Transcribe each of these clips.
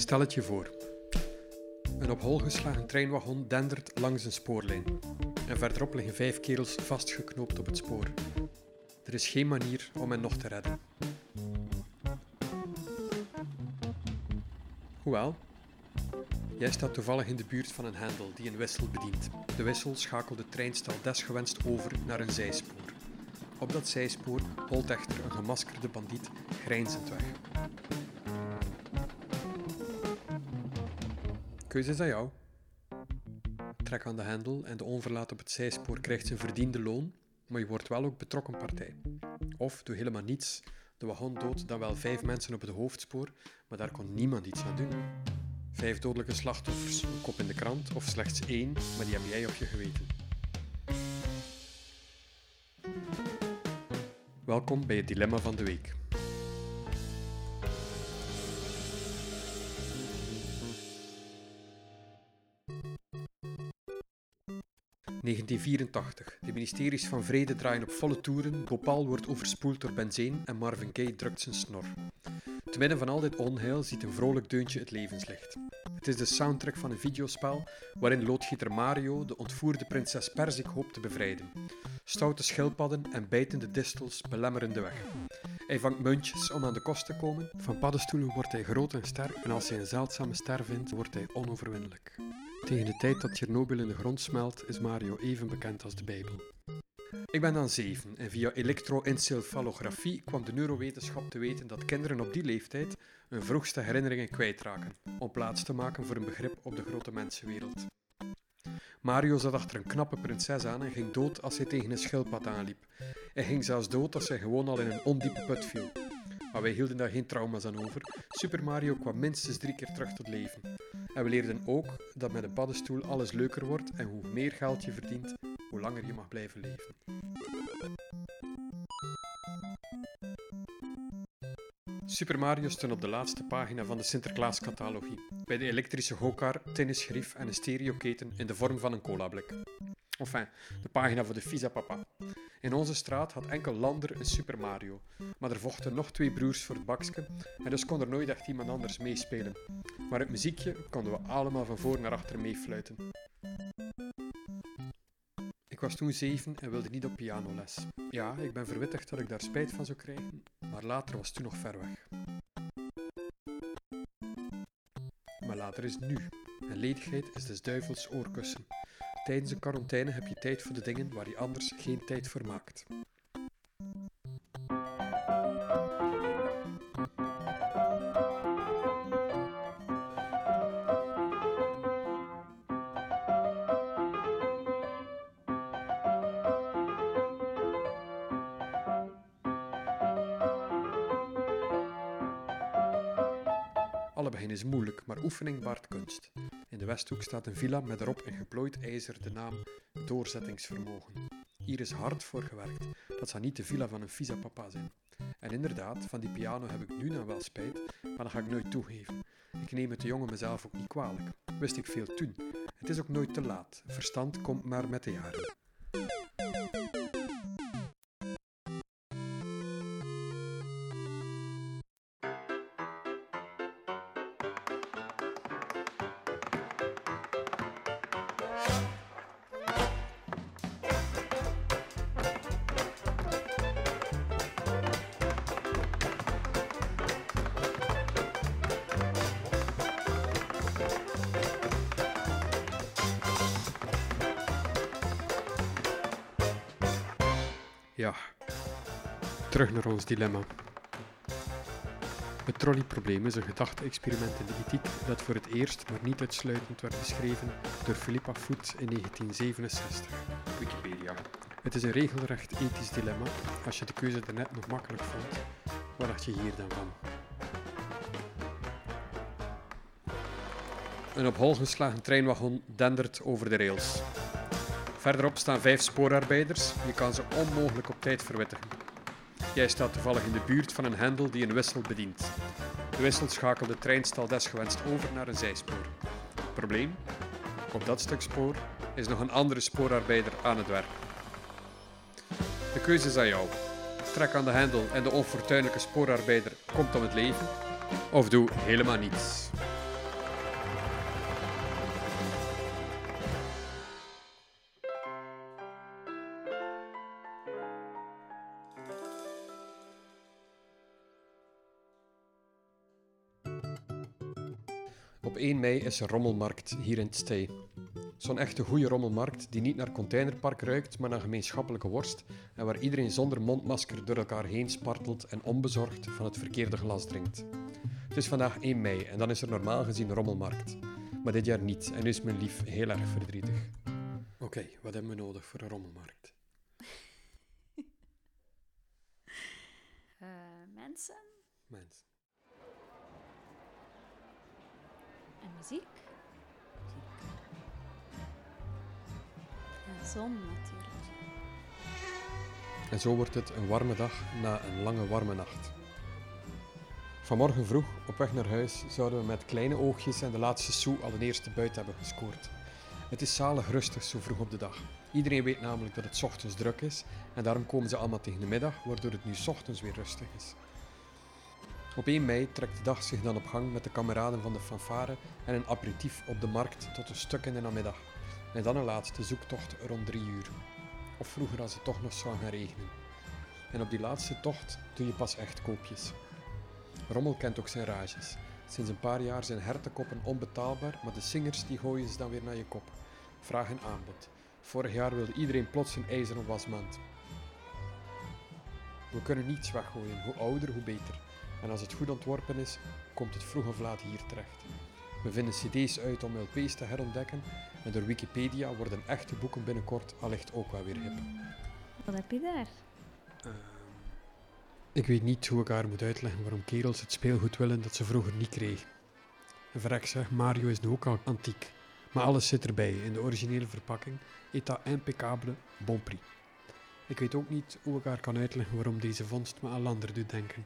Stel het je voor. Een op hol geslagen treinwagon dendert langs een spoorlijn. En verderop liggen vijf kerels vastgeknoopt op het spoor. Er is geen manier om hen nog te redden. Hoewel, jij staat toevallig in de buurt van een hendel die een wissel bedient. De wissel schakelt de treinstal desgewenst over naar een zijspoor. Op dat zijspoor holt echter een gemaskerde bandiet grijnzend weg. Keuze is aan jou. Trek aan de hendel en de onverlaat op het zijspoor krijgt zijn verdiende loon, maar je wordt wel ook betrokken partij. Of doe helemaal niets, de wagon doodt dan wel vijf mensen op het hoofdspoor, maar daar kon niemand iets aan doen. Vijf dodelijke slachtoffers, een kop in de krant, of slechts één, maar die heb jij op je geweten. Welkom bij het Dilemma van de Week. ...1984. De ministeries van Vrede draaien op volle toeren, Gopal wordt overspoeld door benzine en Marvin Gaye drukt zijn snor. Te midden van al dit onheil ziet een vrolijk deuntje het levenslicht. Het is de soundtrack van een videospel waarin loodgieter Mario de ontvoerde prinses Perzik hoopt te bevrijden. Stoute schildpadden en bijtende distels belemmeren de weg. Hij vangt muntjes om aan de kost te komen. Van paddenstoelen wordt hij groot en sterk en als hij een zeldzame ster vindt, wordt hij onoverwinnelijk. Tegen de tijd dat Chernobyl in de grond smelt, is Mario even bekend als de Bijbel. Ik ben dan zeven en via elektroencefalografie kwam de neurowetenschap te weten dat kinderen op die leeftijd hun vroegste herinneringen kwijtraken, om plaats te maken voor een begrip op de grote mensenwereld. Mario zat achter een knappe prinses aan en ging dood als hij tegen een schildpad aanliep. Hij ging zelfs dood als hij gewoon al in een ondiepe put viel. Maar wij hielden daar geen trauma's aan over. Super Mario kwam minstens drie keer terug tot leven. En we leerden ook dat met een paddenstoel alles leuker wordt en hoe meer geld je verdient, hoe langer je mag blijven leven. Super Mario stond op de laatste pagina van de Sinterklaas-catalogie, bij de elektrische gokar, tennisgrief en een stereoketen in de vorm van een colablik. Enfin, de pagina voor de Visa Papa. In onze straat had enkel Lander een Super Mario, maar er vochten nog twee broers voor het bakje en dus kon er nooit echt iemand anders meespelen. Maar het muziekje konden we allemaal van voor naar achter meefluiten. Ik was toen zeven en wilde niet op pianoles. Ja, ik ben verwittigd dat ik daar spijt van zou krijgen, maar later was toen nog ver weg. Maar later is nu. En ledigheid is des duivels oorkussen. Tijdens een quarantaine heb je tijd voor de dingen waar je anders geen tijd voor maakt. Alle begin is moeilijk, maar oefening baart kunst. De Westhoek staat een villa met erop in geplooid ijzer de naam Doorzettingsvermogen. Hier is hard voor gewerkt. Dat zou niet de villa van een visa papa zijn. En inderdaad, van die piano heb ik nu dan wel spijt, maar dat ga ik nooit toegeven. Ik neem het de jongen mezelf ook niet kwalijk. Wist ik veel toen. Het is ook nooit te laat. Verstand komt maar met de jaren. Ja, terug naar ons dilemma. Het trolleyprobleem is een gedachte-experiment in de ethiek dat voor het eerst, maar niet uitsluitend, werd beschreven door Philippa Foot in 1967. Wikipedia. Het is een regelrecht ethisch dilemma. Als je de keuze daarnet nog makkelijk vond, wat dacht je hier dan van? Een op hol geslagen treinwagon dendert over de rails. Verderop staan vijf spoorarbeiders. Je kan ze onmogelijk op tijd verwittigen. Jij staat toevallig in de buurt van een hendel die een wissel bedient. De wissel schakelt de treinstal desgewenst over naar een zijspoor. Probleem? Op dat stuk spoor is nog een andere spoorarbeider aan het werk. De keuze is aan jou. Trek aan de hendel en de onfortuinlijke spoorarbeider komt om het leven. Of doe helemaal niets. Op 1 mei is er rommelmarkt hier in het Stee. Zo'n echte goede rommelmarkt die niet naar containerpark ruikt, maar naar gemeenschappelijke worst en waar iedereen zonder mondmasker door elkaar heen spartelt en onbezorgd van het verkeerde glas drinkt. Het is vandaag 1 mei en dan is er normaal gezien rommelmarkt. Maar dit jaar niet en nu is mijn lief heel erg verdrietig. Oké, wat hebben we nodig voor een rommelmarkt? Uh, mensen Mensen. Muziek. En zon natuurlijk. En zo wordt het een warme dag na een lange warme nacht. Vanmorgen vroeg, op weg naar huis, zouden we met kleine oogjes en de laatste sou al een eerste buit hebben gescoord. Het is zalig rustig zo vroeg op de dag. Iedereen weet namelijk dat het ochtends druk is en daarom komen ze allemaal tegen de middag, waardoor het nu ochtends weer rustig is. Op 1 mei trekt de dag zich dan op gang met de kameraden van de fanfare en een aperitief op de markt tot een stuk in de namiddag. En dan een laatste zoektocht rond drie uur. Of vroeger als het toch nog zou gaan regenen. En op die laatste tocht doe je pas echt koopjes. Rommel kent ook zijn rages. Sinds een paar jaar zijn hertenkoppen onbetaalbaar, maar de singers die gooien ze dan weer naar je kop. Vraag en aanbod. Vorig jaar wilde iedereen plots een ijzeren wasmand. We kunnen niets weggooien, hoe ouder hoe beter. En als het goed ontworpen is, komt het vroeg of laat hier terecht. We vinden cd's uit om LP's te herontdekken en door Wikipedia worden echte boeken binnenkort allicht ook wel weer hip. Wat heb je daar? Ik weet niet hoe ik haar moet uitleggen waarom kerels het speelgoed willen dat ze vroeger niet kregen. En verrek zeg, Mario is nu ook al antiek. Maar alles zit erbij, in de originele verpakking. Etat impeccable, bon prix. Ik weet ook niet hoe ik haar kan uitleggen waarom deze vondst me aan Lander doet denken.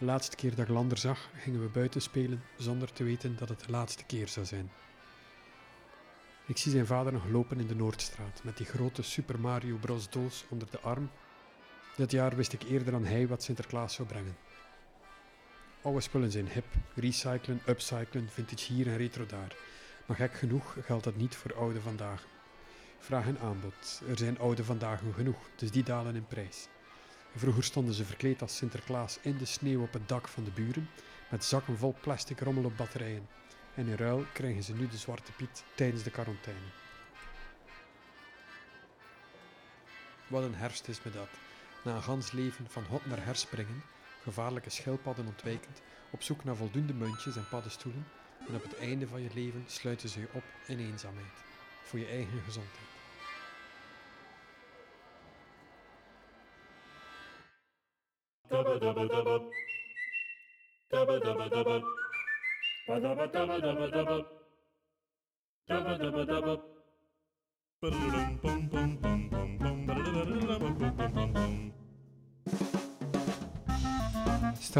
De laatste keer dat ik Lander zag, gingen we buiten spelen zonder te weten dat het de laatste keer zou zijn. Ik zie zijn vader nog lopen in de Noordstraat met die grote Super Mario Bros. doos onder de arm dit jaar wist ik eerder dan hij wat Sinterklaas zou brengen. Oude spullen zijn hip, recyclen, upcyclen, vintage hier en retro daar. Maar gek genoeg geldt dat niet voor oude vandaag. Vraag en aanbod. Er zijn oude vandaag genoeg, dus die dalen in prijs. Vroeger stonden ze verkleed als Sinterklaas in de sneeuw op het dak van de buren, met zakken vol plastic rommel op batterijen. En in ruil krijgen ze nu de Zwarte Piet tijdens de quarantaine. Wat een herfst is me dat. Na een gans leven van hot naar herspringen, gevaarlijke schildpadden ontwijkend, op zoek naar voldoende muntjes en paddenstoelen, en op het einde van je leven sluiten ze je op in eenzaamheid, voor je eigen gezondheid. Stel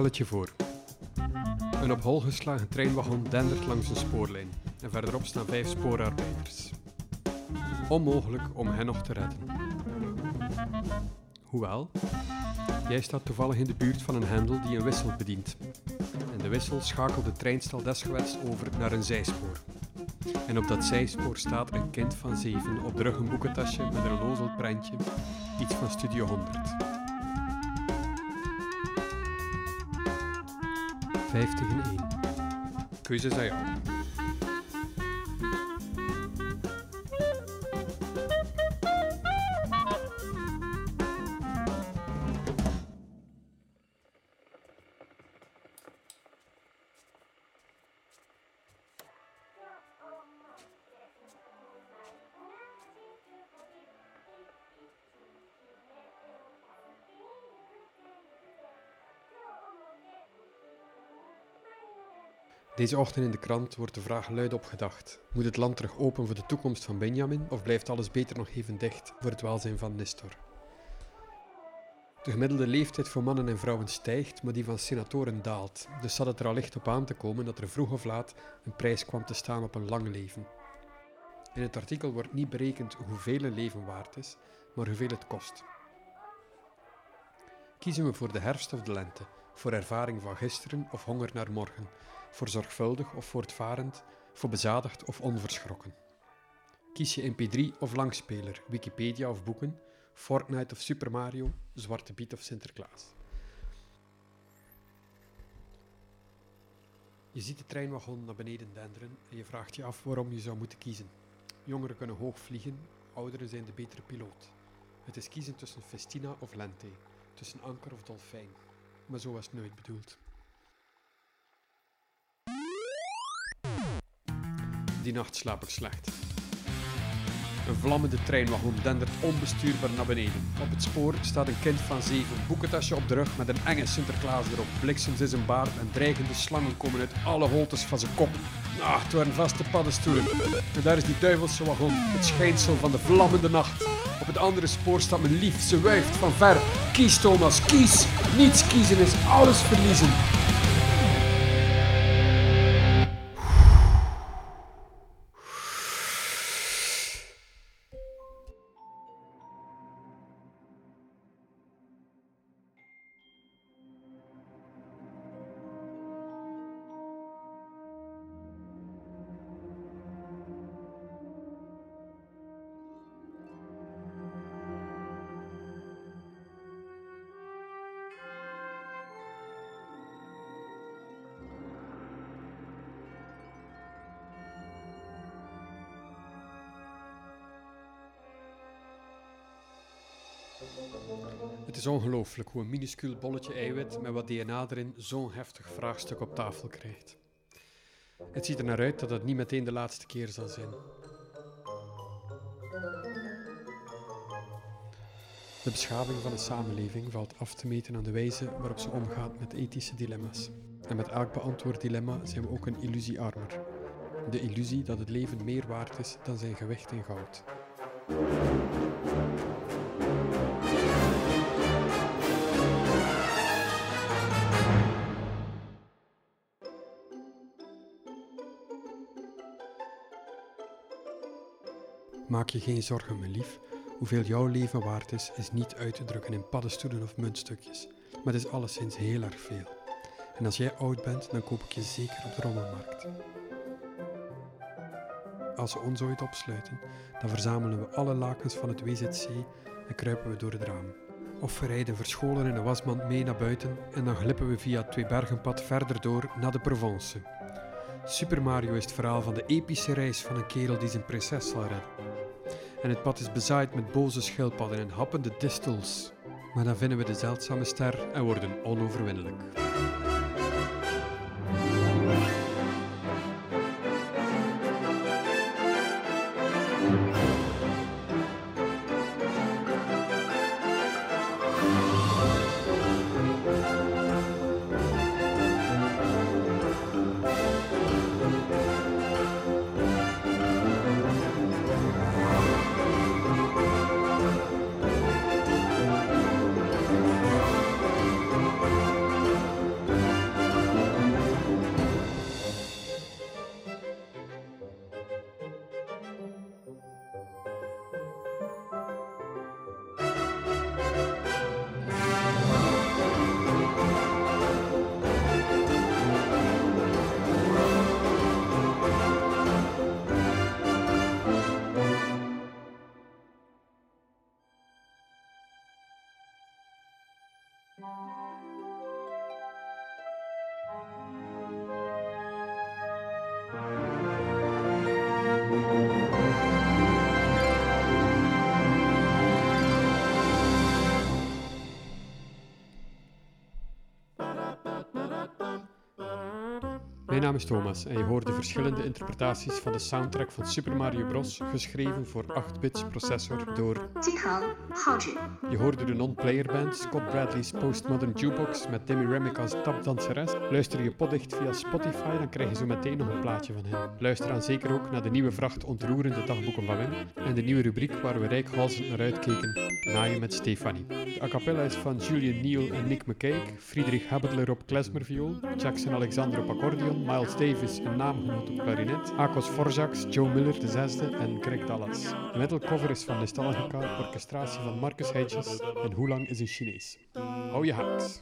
het je voor. Een op hol geslagen treinwagon dendert langs een spoorlijn en verderop staan vijf spoorarbeiders. Onmogelijk om hen nog te redden. Hoewel, jij staat toevallig in de buurt van een hendel die een wissel bedient. En de wissel schakelt de treinstal desgewenst over naar een zijspoor. En op dat zijspoor staat een kind van zeven op de rug een boekentasje met een lozel prentje, iets van Studio 100. 50 in 1. Keuze aan jou. Deze ochtend in de krant wordt de vraag luid opgedacht. Moet het land terug open voor de toekomst van Benjamin of blijft alles beter nog even dicht voor het welzijn van Nestor? De gemiddelde leeftijd voor mannen en vrouwen stijgt, maar die van senatoren daalt. Dus zat het er al licht op aan te komen dat er vroeg of laat een prijs kwam te staan op een lang leven. In het artikel wordt niet berekend hoeveel een leven waard is, maar hoeveel het kost. Kiezen we voor de herfst of de lente, voor ervaring van gisteren of honger naar morgen, voor zorgvuldig of voortvarend, voor bezadigd of onverschrokken. Kies je MP3 of langspeler, Wikipedia of boeken, Fortnite of Super Mario, Zwarte Piet of Sinterklaas. Je ziet de treinwagon naar beneden denderen en je vraagt je af waarom je zou moeten kiezen. Jongeren kunnen hoog vliegen, ouderen zijn de betere piloot. Het is kiezen tussen Festina of Lente, tussen anker of dolfijn. Maar zo was het nooit bedoeld. Die nacht slaap ik slecht. Een vlammende treinwagon dendert onbestuurbaar naar beneden. Op het spoor staat een kind van zeven, boekentasje op de rug met een enge Sinterklaas erop. Bliksems in zijn baard en dreigende slangen komen uit alle holtes van zijn kop. Ah, het waren vaste paddenstoelen. En daar is die duivelse wagon, het schijnsel van de vlammende nacht. Op het andere spoor staat mijn lief, ze wuift van ver. Kies Thomas, kies! Niets kiezen is alles verliezen. Het is ongelooflijk hoe een minuscuul bolletje eiwit met wat DNA erin zo'n heftig vraagstuk op tafel krijgt. Het ziet er naar uit dat het niet meteen de laatste keer zal zijn. De beschaving van een samenleving valt af te meten aan de wijze waarop ze omgaat met ethische dilemma's. En met elk beantwoord dilemma zijn we ook een illusie armer. De illusie dat het leven meer waard is dan zijn gewicht in goud. Maak je geen zorgen, mijn lief. Hoeveel jouw leven waard is, is niet uit te drukken in paddenstoelen of muntstukjes. Maar het is alleszins heel erg veel. En als jij oud bent, dan koop ik je zeker op de rommelmarkt. Als we ons ooit opsluiten, dan verzamelen we alle lakens van het WZC en kruipen we door het raam. Of we rijden verscholen in een wasmand mee naar buiten en dan glippen we via het Tweebergenpad verder door naar de Provence. Super Mario is het verhaal van de epische reis van een kerel die zijn prinses zal redden. En het pad is bezaaid met boze schildpadden en happende distels. Maar dan vinden we de zeldzame ster en worden onoverwinnelijk. Mijn naam is Thomas en je hoort de verschillende interpretaties van de soundtrack van Super Mario Bros. geschreven voor 8-bits processor door Je hoorde de non-player band Scott Bradley's Postmodern Jukebox met Demi Remick als tapdanseres. Luister je potdicht via Spotify, dan krijg je zo meteen nog een plaatje van hem. Luister dan zeker ook naar de nieuwe vracht ontroerende dagboeken van Wim en de nieuwe rubriek waar we reikhalzend naar uitkeken, Naaien met Stefanie. De a cappella is van Julian Neal en Nick McCake, Friedrich Haberler op klezmerviool, Jackson Alexander op accordeon, Miles Davis, een naamgenoot op klarinet, Akos Forjaks, Joe Miller de zesde en Greg Dallas. De metalcover is van Nostalgica, orchestratie van Marcus Hedges en Hoe lang is een Chinees. Hou je hart.